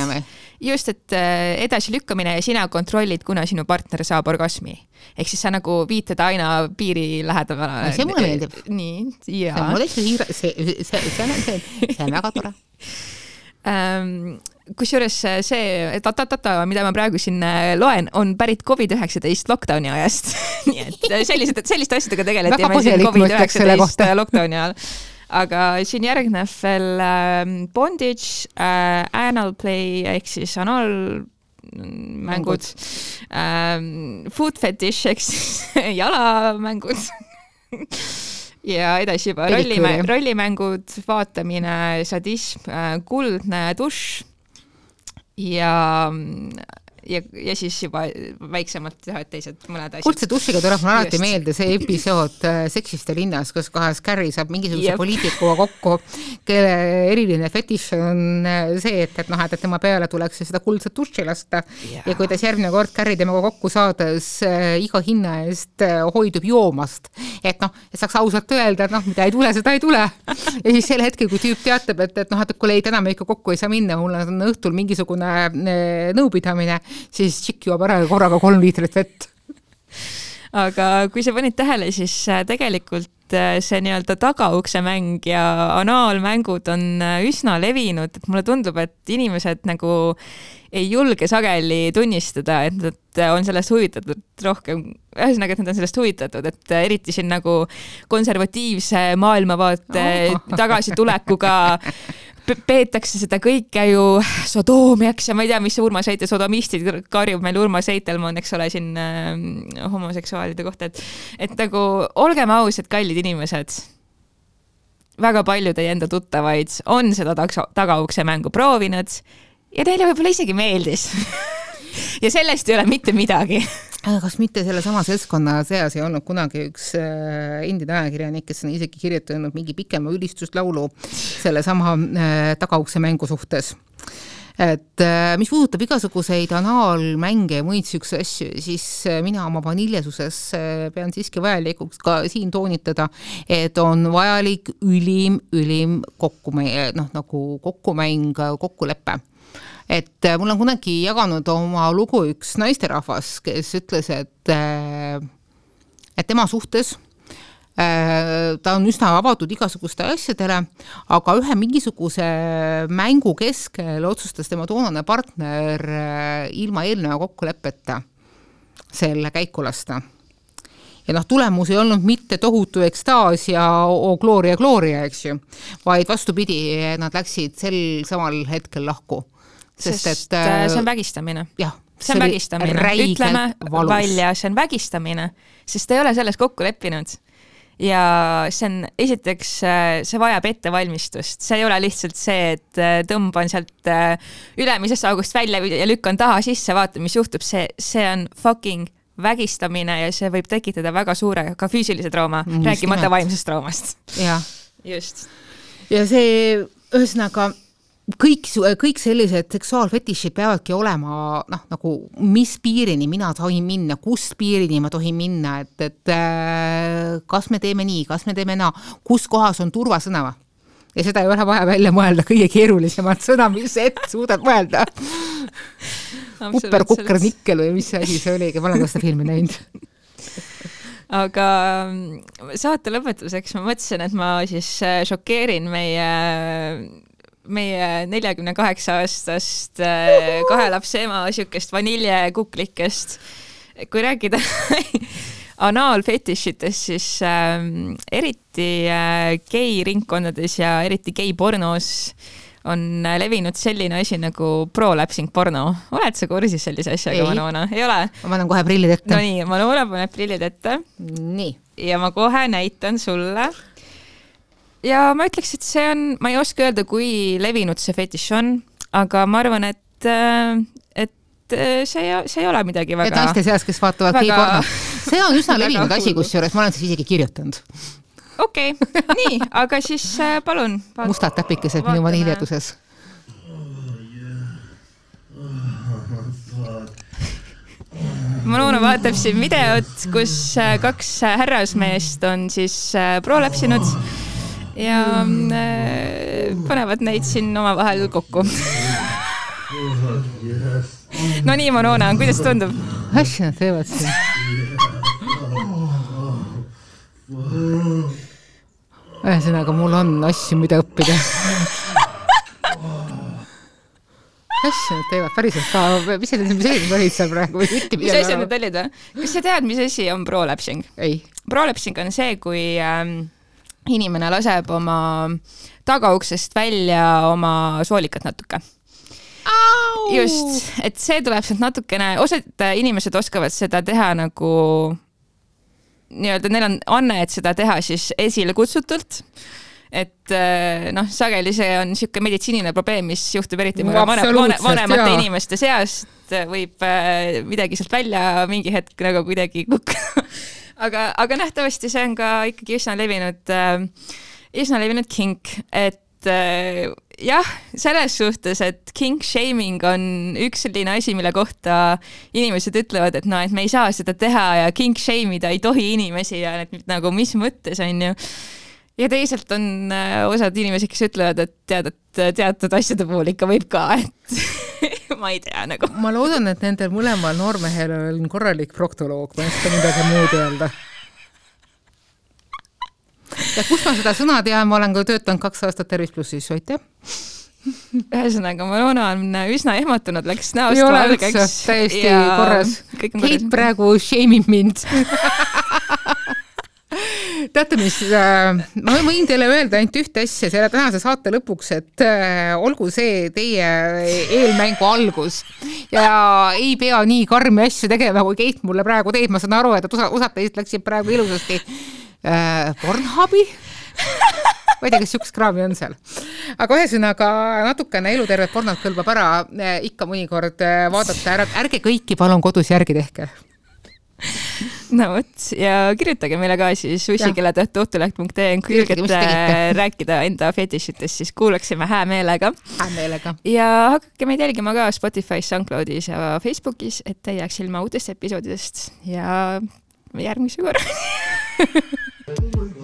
just, et edasilükkamine ja sina kontrollid, kuna sinu partner saab orgasmi. ehk siis sa nagu viid teda aina piiri lähedamale.
see mulle meeldib.
nii, jaa.
see on mulle see, see, see, see on, see, on väga tore
um, *laughs* kusjuures see tatatata, mida ma praegu siin äh, loen, on pärit Covid-19 lockdowni ajast. *laughs* Nii et äh, sellised, selliste asjadega tegeleti meil siin Covid-19 lockdowni ajal. Aga siin järgneb veel äh, bondage äh,, anal play ehk siis anal mängud. Ähm,, food fetish ehk siis *laughs* jalamängud. *laughs* Ja edasi juba rollimäng, rollimängud, vaatamine, sadism, kuldne dušš ja ja, ja siis juba väiksemalt teevad teised mõned asjad.
kuldse dušiga tuleb mulle alati Just. meelde see episood äh, Seksiste linnas, kus kohas Carrie saab mingisuguse yep. poliitikuga kokku, kelle eriline fetiš on äh, see, et, et noh, et, et tema peale tuleks seda kuldset duši lasta yeah. ja kuidas järgmine kord Carrie temaga kokku saades äh, iga hinna eest äh, hoidub joomast. et noh, et saaks ausalt öelda, et noh, mida ei tule, seda ei tule. ja siis sel hetkel, kui tüüp teatab, et, et noh, et kuule, ei täna me ikka kokku ei saa minna, mul on õhtul mingisugune äh, nõupidamine siis tšikk joob ära korraga kolm liitrit vett.
aga kui sa panid tähele, siis äh, tegelikult äh, see nii-öelda tagaukse mäng ja anaalmängud on äh, üsna levinud, et mulle tundub, et inimesed nagu ei julge sageli tunnistada, et nad on sellest huvitatud rohkem, ühesõnaga, et nad on sellest huvitatud, et eriti siin nagu konservatiivse maailmavaate oh. tagasitulekuga *laughs* peetakse seda kõike ju sodoomiaks ja ma ei tea, mis Urmas Heitel, sodomistid karjub meil Urmas Heitelmann, eks ole, siin äh, homoseksuaalide kohta, et, et nagu olgem ausad, kallid inimesed. Väga palju teie enda tuttavaid on seda takso, tagaukse mängu proovinud ja neile võib-olla isegi meeldis. *laughs* Ja sellest ei ole mitte midagi
kas mitte sellesama seltskonna seas ei olnud kunagi üks äh, endine ajakirjanik, kes on isegi kirjutanud mingi pikema ülistuslaulu sellesama äh, tagaukse mängu suhtes. Et äh, mis puudutab igasuguseid anaalmänge ja muid siukseid asju, siis mina oma vaniljesuses pean siiski vajalikuks ka siin toonitada, et on vajalik ülim, ülim kokkumäng, noh nagu kokkumäng, kokkulepe et äh, mul on kunagi jaganud oma lugu üks naisterahvas, kes ütles, et, äh, et tema suhtes äh, ta on üsna avatud igasuguste asjadele, aga ühe mingisuguse mängu keskel otsustas tema toonane partner ilma eelneva kokkuleppeta selle käiku lasta ja noh, tulemus ei olnud mitte tohutu ekstaas ja oo glooria, glooria, eks ju, vaid vastupidi, nad läksid sel samal hetkel lahku.
Sest, sest et äh, see on vägistamine.
jah
see on vägistamine, ütleme valus. välja, see on vägistamine, sest ta ei ole selles kokku leppinud ja see on, esiteks, äh, see vajab ettevalmistust, see ei ole lihtsalt see, et äh, tõmban sealt äh, ülemisest august välja ja lükkan taha sisse, vaatan, mis juhtub, see, see on fucking vägistamine ja see võib tekitada väga suure ka füüsilise trauma, rääkimata vaimsest traumast. just.
ja see, ühesõnaga kõik, kõik sellised seksuaalfetišid peavadki olema noh, nagu mis piirini mina tohin minna, kust piirini ma tohin minna, et, et äh, kas me teeme nii, kas me teeme naa, kus kohas on turvasõna või? ja seda ei ole vaja välja mõelda kõige keerulisemat sõna, mis ette *laughs* suudad mõelda. kuper-kukker-nikkel või mis asi see oligi, ma olen ka seda filmi näinud
aga mm, saate lõpetuseks ma mõtlesin, et ma siis äh, šokeerin meie meie neljakümne kaheksa aastast äh, kahe lapse ema siukest vaniljekuklikest. kui rääkida *laughs* anaalfetišitest, siis äh, eriti äh, gei ringkondades ja eriti gei pornos on levinud selline asi nagu prolapsing porno. oled sa kursis sellise asjaga, Manona? ei ole?
ma panen kohe prillid ette.
Nonii, Manona paneb prillid ette.
nii.
ja ma kohe näitan sulle ja ma ütleks, et see on, ma ei oska öelda, kui levinud see fetiš on, aga ma arvan, et, äh, et äh, see ei, see ei ole midagi väga.
et naiste seas, kes vaatavad väga... geipornot. see on üsna *laughs* levinud asi, kusjuures ma olen seda isegi kirjutanud.
okei okay., nii, aga siis äh, palun.
mustad täpikesed minu vaniljeduses
Manuna vaatab siin videot, kus kaks härrasmeest on siis prolapsinud ja äh, panevad neid siin omavahel kokku no nii, Monona, kuidas tundub?
hästi nad teevad siin. ühesõnaga, mul on asju, mida õppida asju nad teevad päriselt ka, mis sa, mis sa olid seal praegu
mis asjad need olid või? kas sa tead, mis asi on prolapsing?
ei.
Prolapsing on see, kui ähm, inimene laseb oma tagauksest välja oma soolikat natuke. Just, et see tuleb sealt natukene, osad inimesed oskavad seda teha nagu nii-öelda, neil on anne, et seda teha siis esile kutsutult. Et eh, noh, sageli see on niisugune meditsiiniline probleem, mis juhtub eriti no, vanemate, vanemate jaa. inimeste seas, võib eh, midagi sealt välja mingi hetk nagu kuidagi kukkuda *laughs* aga, aga nähtavasti see on ka ikkagi üsna levinud äh,, üsna levinud kink, et äh, jah, selles suhtes, et kink shaming on üks selline asi, mille kohta inimesed ütlevad, et noh, et me ei saa seda teha ja kink shame ida ei tohi inimesi ja et nagu mis mõttes, on ju. Ja teisalt on äh, osad inimesed, kes ütlevad, et tead, et teatud asjade puhul ikka võib ka, et *laughs* *laughs* ma ei tea nagu.
ma loodan, et nendel mõlemal noormehel on korralik proktoloog, ma ei oska midagi muud öelda. ja kust ma seda sõna tean, ma olen ka töötanud kaks aastat Tervis plussis, aitäh
ühesõnaga, Marona on üsna ehmatunud, läks näost valgeks.
täiesti korras. Keit praegu shame ib mind *laughs* teate, mis äh,, ma võin teile öelda ainult ühte asja selle tänase saate lõpuks, et äh, olgu see teie eelmängu algus. Ja ei pea nii karmi asju tegema, kui Keit mulle praegu teeb, ma saan aru, et osa, osad teist läksid praegu ilusasti äh, Pornhubi? Ma ei tea, kas siukest kraami on seal. aga ühesõnaga natukene elutervet pornot kõlbab ära äh, ikka mõnikord äh, vaadata ära, ärge kõiki palun kodus järgi tehke *laughs*
no vot ja kirjutage meile ka siis ussikella.õhtuleht.ee kui julgete *laughs* rääkida enda fetišitest, siis kuulaksime hää meelega.
hää meelega.
ja hakake meid jälgima ka Spotify's, SoundCloudis ja Facebookis, et ei jääks ilma uutest episoodidest ja järgmise korrani *laughs*